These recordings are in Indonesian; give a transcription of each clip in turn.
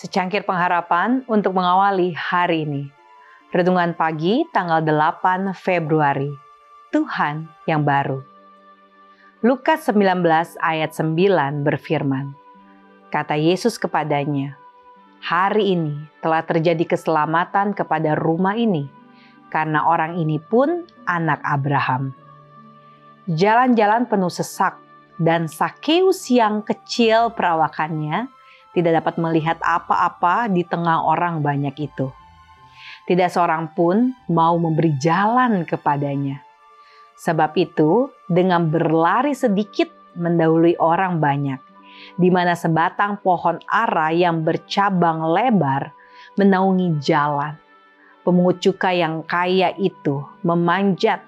secangkir pengharapan untuk mengawali hari ini. Redungan pagi tanggal 8 Februari. Tuhan yang baru. Lukas 19 ayat 9 berfirman. Kata Yesus kepadanya, "Hari ini telah terjadi keselamatan kepada rumah ini, karena orang ini pun anak Abraham." Jalan-jalan penuh sesak dan Sakeus yang kecil perawakannya tidak dapat melihat apa-apa di tengah orang banyak itu. Tidak seorang pun mau memberi jalan kepadanya. Sebab itu, dengan berlari sedikit mendahului orang banyak, di mana sebatang pohon ara yang bercabang lebar menaungi jalan. Pemungut cukai yang kaya itu memanjat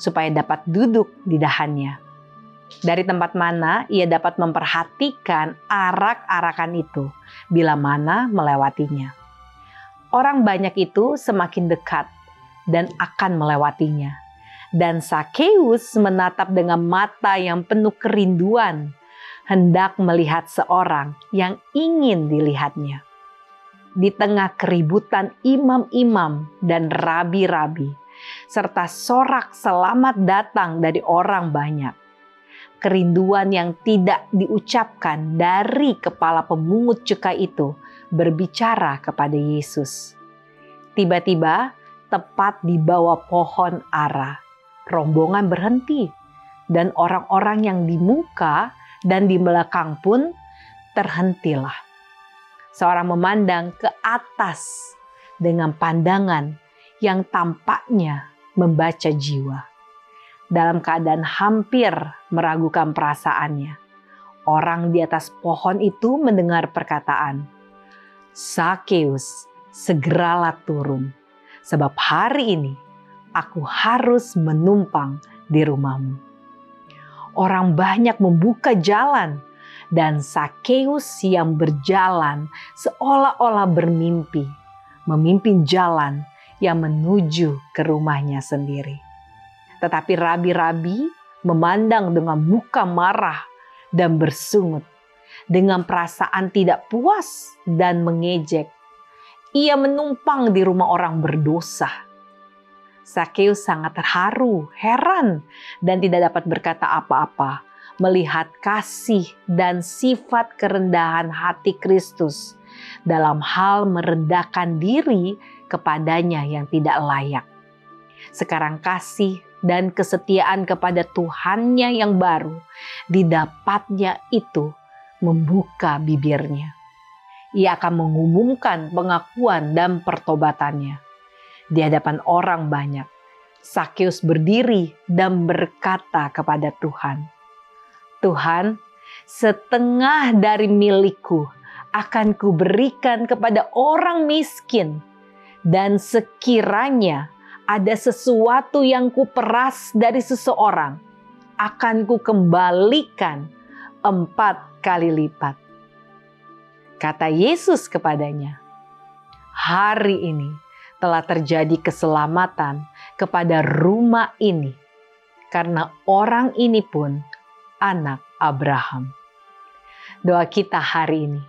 supaya dapat duduk di dahannya dari tempat mana ia dapat memperhatikan arak-arakan itu bila mana melewatinya. Orang banyak itu semakin dekat dan akan melewatinya. Dan Sakeus menatap dengan mata yang penuh kerinduan, hendak melihat seorang yang ingin dilihatnya. Di tengah keributan imam-imam dan rabi-rabi, serta sorak selamat datang dari orang banyak kerinduan yang tidak diucapkan dari kepala pemungut cukai itu berbicara kepada Yesus. Tiba-tiba, tepat di bawah pohon ara, rombongan berhenti, dan orang-orang yang di muka dan di belakang pun terhentilah. Seorang memandang ke atas dengan pandangan yang tampaknya membaca jiwa dalam keadaan hampir meragukan perasaannya. Orang di atas pohon itu mendengar perkataan, Sakeus, segeralah turun, sebab hari ini aku harus menumpang di rumahmu. Orang banyak membuka jalan dan Sakeus yang berjalan seolah-olah bermimpi, memimpin jalan yang menuju ke rumahnya sendiri. Tetapi rabi-rabi memandang dengan muka marah dan bersungut, dengan perasaan tidak puas dan mengejek. Ia menumpang di rumah orang berdosa. Sakeus sangat terharu, heran, dan tidak dapat berkata apa-apa melihat kasih dan sifat kerendahan hati Kristus dalam hal merendahkan diri kepadanya yang tidak layak. Sekarang kasih dan kesetiaan kepada Tuhannya yang baru, didapatnya itu membuka bibirnya. Ia akan mengumumkan pengakuan dan pertobatannya di hadapan orang banyak. Sakeus berdiri dan berkata kepada Tuhan, "Tuhan, setengah dari milikku akan kuberikan kepada orang miskin, dan sekiranya ada sesuatu yang kuperas dari seseorang, akan kukembalikan empat kali lipat. Kata Yesus kepadanya, hari ini telah terjadi keselamatan kepada rumah ini, karena orang ini pun anak Abraham. Doa kita hari ini,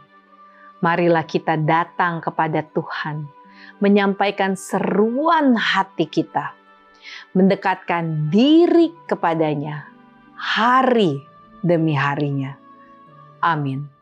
marilah kita datang kepada Tuhan menyampaikan seruan hati kita, mendekatkan diri kepadanya hari demi harinya. Amin.